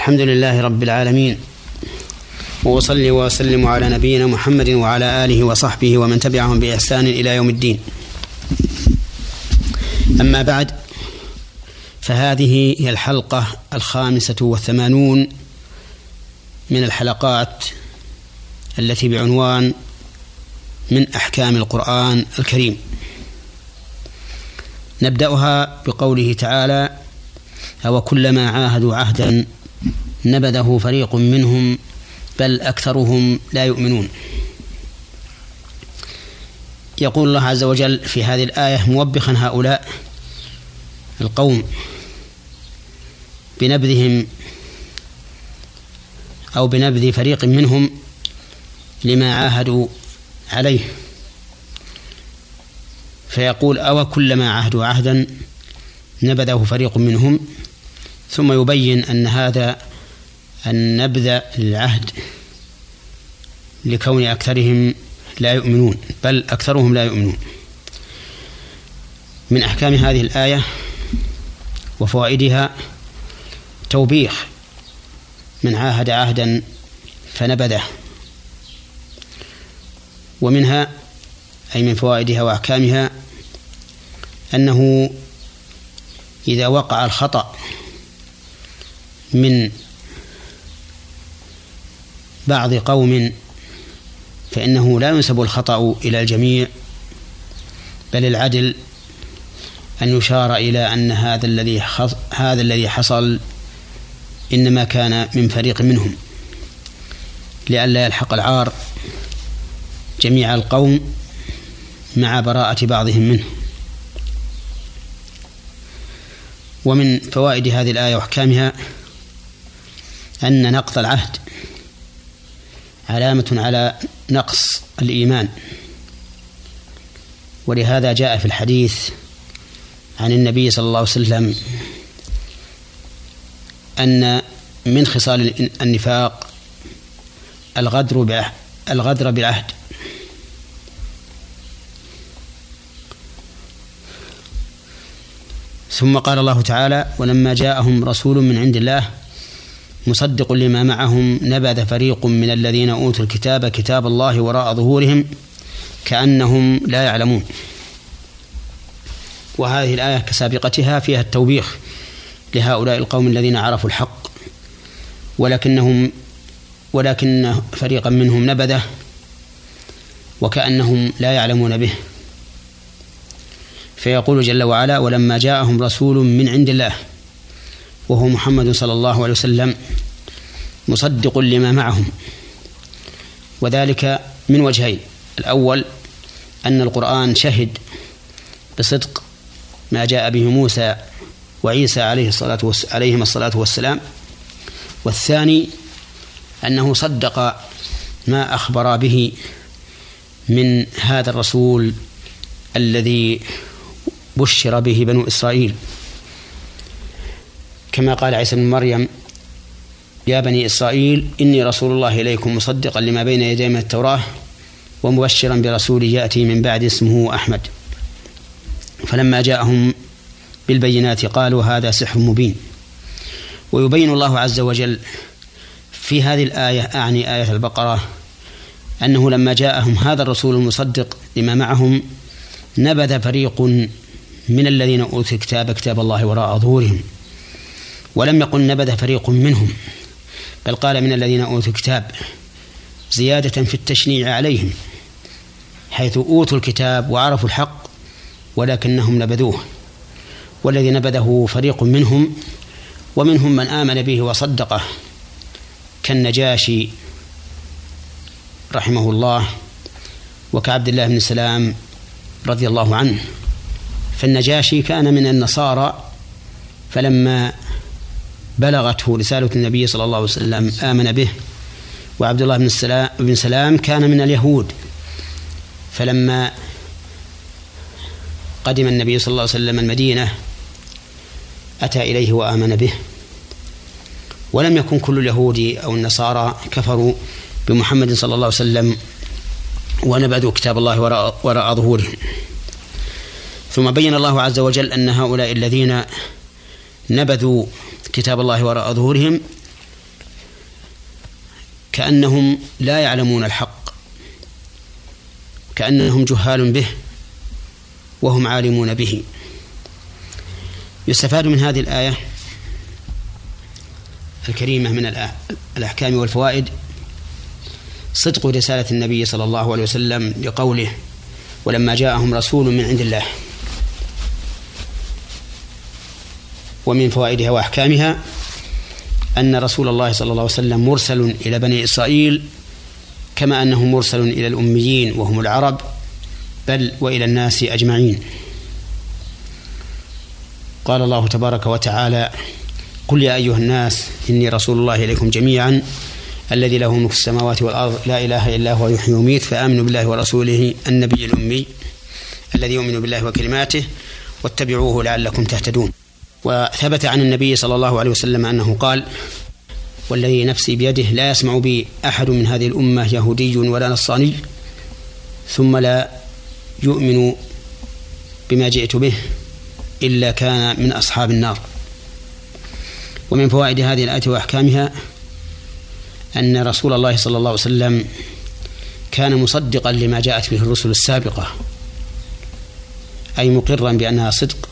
الحمد لله رب العالمين. وأصلي وأسلم على نبينا محمد وعلى آله وصحبه ومن تبعهم بإحسان إلى يوم الدين. أما بعد فهذه هي الحلقة الخامسة والثمانون من الحلقات التي بعنوان من أحكام القرآن الكريم. نبدأها بقوله تعالى أو كلما عاهدوا عهدا نبذه فريق منهم بل أكثرهم لا يؤمنون. يقول الله عز وجل في هذه الآية موبخا هؤلاء القوم بنبذهم أو بنبذ فريق منهم لما عاهدوا عليه. فيقول أو كلما عهدوا عهدا نبذه فريق منهم ثم يبين أن هذا النبذ للعهد لكون أكثرهم لا يؤمنون بل أكثرهم لا يؤمنون. من أحكام هذه الآية وفوائدها توبيخ من عاهد عهدا فنبذه ومنها أي من فوائدها وأحكامها أنه إذا وقع الخطأ من بعض قوم فإنه لا ينسب الخطأ إلى الجميع بل العدل أن يشار إلى أن هذا الذي هذا الذي حصل إنما كان من فريق منهم. لئلا يلحق العار جميع القوم مع براءة بعضهم منه. ومن فوائد هذه الآية وأحكامها أن نقض العهد علامة على نقص الإيمان. ولهذا جاء في الحديث عن النبي صلى الله عليه وسلم أن من خصال النفاق الغدر الغدر بالعهد. ثم قال الله تعالى ولما جاءهم رسول من عند الله مصدق لما معهم نبذ فريق من الذين أوتوا الكتاب كتاب الله وراء ظهورهم كأنهم لا يعلمون. وهذه الآية كسابقتها فيها التوبيخ لهؤلاء القوم الذين عرفوا الحق ولكنهم ولكن فريقا منهم نبذه وكأنهم لا يعلمون به. فيقول جل وعلا ولما جاءهم رسول من عند الله وهو محمد صلى الله عليه وسلم مصدق لما معهم. وذلك من وجهين. الأول أن القرآن شهد بصدق ما جاء به موسى وعيسى عليه الصلاة عليهما الصلاة والسلام. والثاني أنه صدق ما أخبر به من هذا الرسول الذي بشر به بنو إسرائيل. كما قال عيسى بن مريم يا بني إسرائيل إني رسول الله إليكم مصدقا لما بين يدي من التوراة ومبشرا برسول يأتي من بعد اسمه أحمد. فلما جاءهم بالبينات قالوا هذا سحر مبين. ويبين الله عز وجل في هذه الآية أعني آية البقرة أنه لما جاءهم هذا الرسول المصدق لما معهم نبذ فريق من الذين أوتوا الكتاب كتاب الله وراء ظهورهم. ولم يقل نبذ فريق منهم بل قال من الذين أوتوا الكتاب زيادة في التشنيع عليهم حيث أوتوا الكتاب وعرفوا الحق ولكنهم نبذوه والذي نبذه فريق منهم ومنهم من آمن به وصدقه كالنجاشي رحمه الله وكعبد الله بن سلام رضي الله عنه. فالنجاشي كان من النصارى فلما بلغته رسالة النبي صلى الله عليه وسلم آمن به. وعبد الله بن سلام, بن سلام كان من اليهود. فلما قدم النبي صلى الله عليه وسلم المدينة أتى إليه وآمن به. ولم يكن كل اليهود أو النصارى كفروا بمحمد صلى الله عليه وسلم ونبذوا كتاب الله وراء, وراء ظهورهم ثم بين الله عز وجل أن هؤلاء الذين نبذوا كتاب الله وراء ظهورهم كأنهم لا يعلمون الحق كأنهم جهال به وهم عالمون به. يستفاد من هذه الآية الكريمة من الأحكام والفوائد صدق رسالة النبي صلى الله عليه وسلم لقوله ولما جاءهم رسول من عند الله ومن فوائدها وأحكامها أن رسول الله صلى الله عليه وسلم مرسل إلى بني إسرائيل كما أنه مرسل إلى الأميين وهم العرب بل وإلى الناس أجمعين. قال الله تبارك وتعالى قل يا أيها الناس إني رسول الله إليكم جميعا الذي له ملك السماوات والأرض لا إله إلا هو يحيي ويميت فآمنوا بالله ورسوله النبي الأمي الذي يؤمن بالله وكلماته واتبعوه لعلكم تهتدون. وثبت عن النبي صلى الله عليه وسلم أنه قال والذي نفسي بيده لا يسمع بي أحد من هذه الأمة يهودي ولا نصراني ثم لا يؤمن بما جئت به إلا كان من أصحاب النار. ومن فوائد هذه الآية وأحكامها أن رسول الله صلى الله عليه وسلم كان مصدقا لما جاءت به الرسل السابقة أي مقرا بأنها صدق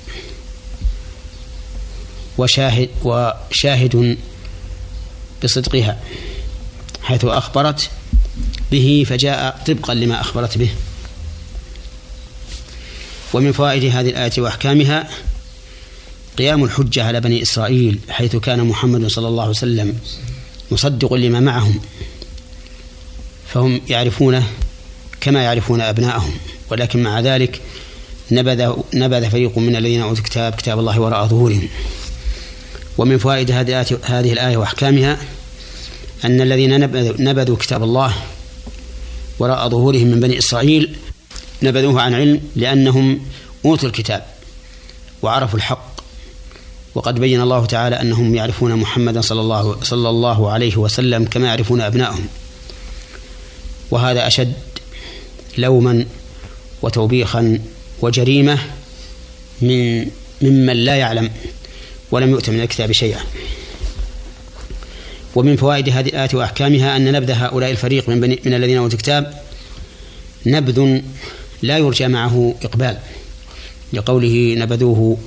وشاهد وشاهد بصدقها حيث أخبرت به فجاء طبقا لما أخبرت به. ومن فوائد هذه الآية وأحكامها قيام الحجة على بني إسرائيل حيث كان محمد صلى الله عليه وسلم مصدق لما معهم فهم يعرفونه كما يعرفون أبناءهم. ولكن مع ذلك نبذ نبذ فريق من الذين أوتوا الكتاب كتاب الله وراء ظهورهم. ومن فوائد هذه الآية وأحكامها أن الذين نبذوا كتاب الله وراء ظهورهم من بني إسرائيل نبذوه عن علم لأنهم أوتوا الكتاب وعرفوا الحق. وقد بين الله تعالى أنهم يعرفون محمدا صلى الله, صلى الله عليه وسلم كما يعرفون أبنائهم. وهذا أشد لوما وتوبيخا وجريمة من ممن لا يعلم. ولم يؤت من الكتاب شيئا. ومن فوائد هذه الآية وأحكامها أن نبذ هؤلاء الفريق من, بني من الذين أوتوا الكتاب نبذ لا يرجى معه إقبال لقوله نبذوه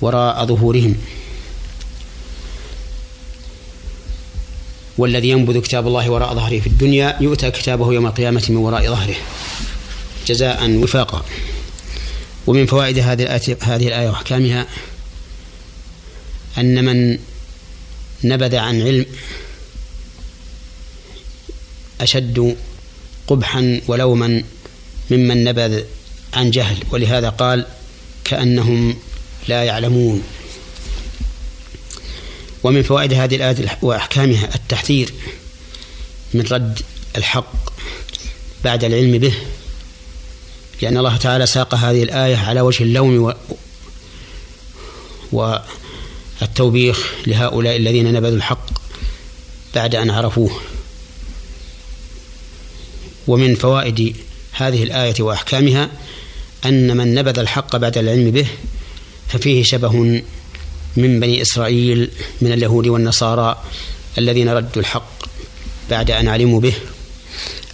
وراء ظهورهم. والذي ينبذ كتاب الله وراء ظهره في الدنيا يؤتى كتابه يوم القيامة من وراء ظهره جزاء وفاقا. ومن فوائد هذه الآية هذه الآية وأحكامها أن من نبذ عن علم أشد قبحا ولوما ممن نبذ عن جهل ولهذا قال كأنهم لا يعلمون. ومن فوائد هذه الآية وأحكامها التحذير من رد الحق بعد العلم به لأن الله تعالى ساق هذه الآية على وجه اللوم و والتوبيخ لهؤلاء الذين نبذوا الحق بعد أن عرفوه. ومن فوائد هذه الآية وأحكامها أن من نبذ الحق بعد العلم به ففيه شبه من بني إسرائيل من اليهود والنصارى الذين ردوا الحق بعد أن علموا به.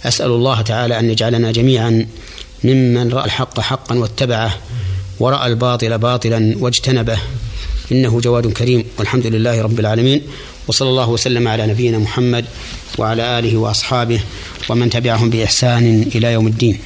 أسأل الله تعالى أن يجعلنا جميعا ممن رأى الحق حقا واتبعه ورأى الباطل باطلا واجتنبه. إنه جواد كريم والحمد لله رب العالمين وصلى الله وسلم على نبينا محمد وعلى آله وأصحابه ومن تبعهم بإحسان إلى يوم الدين.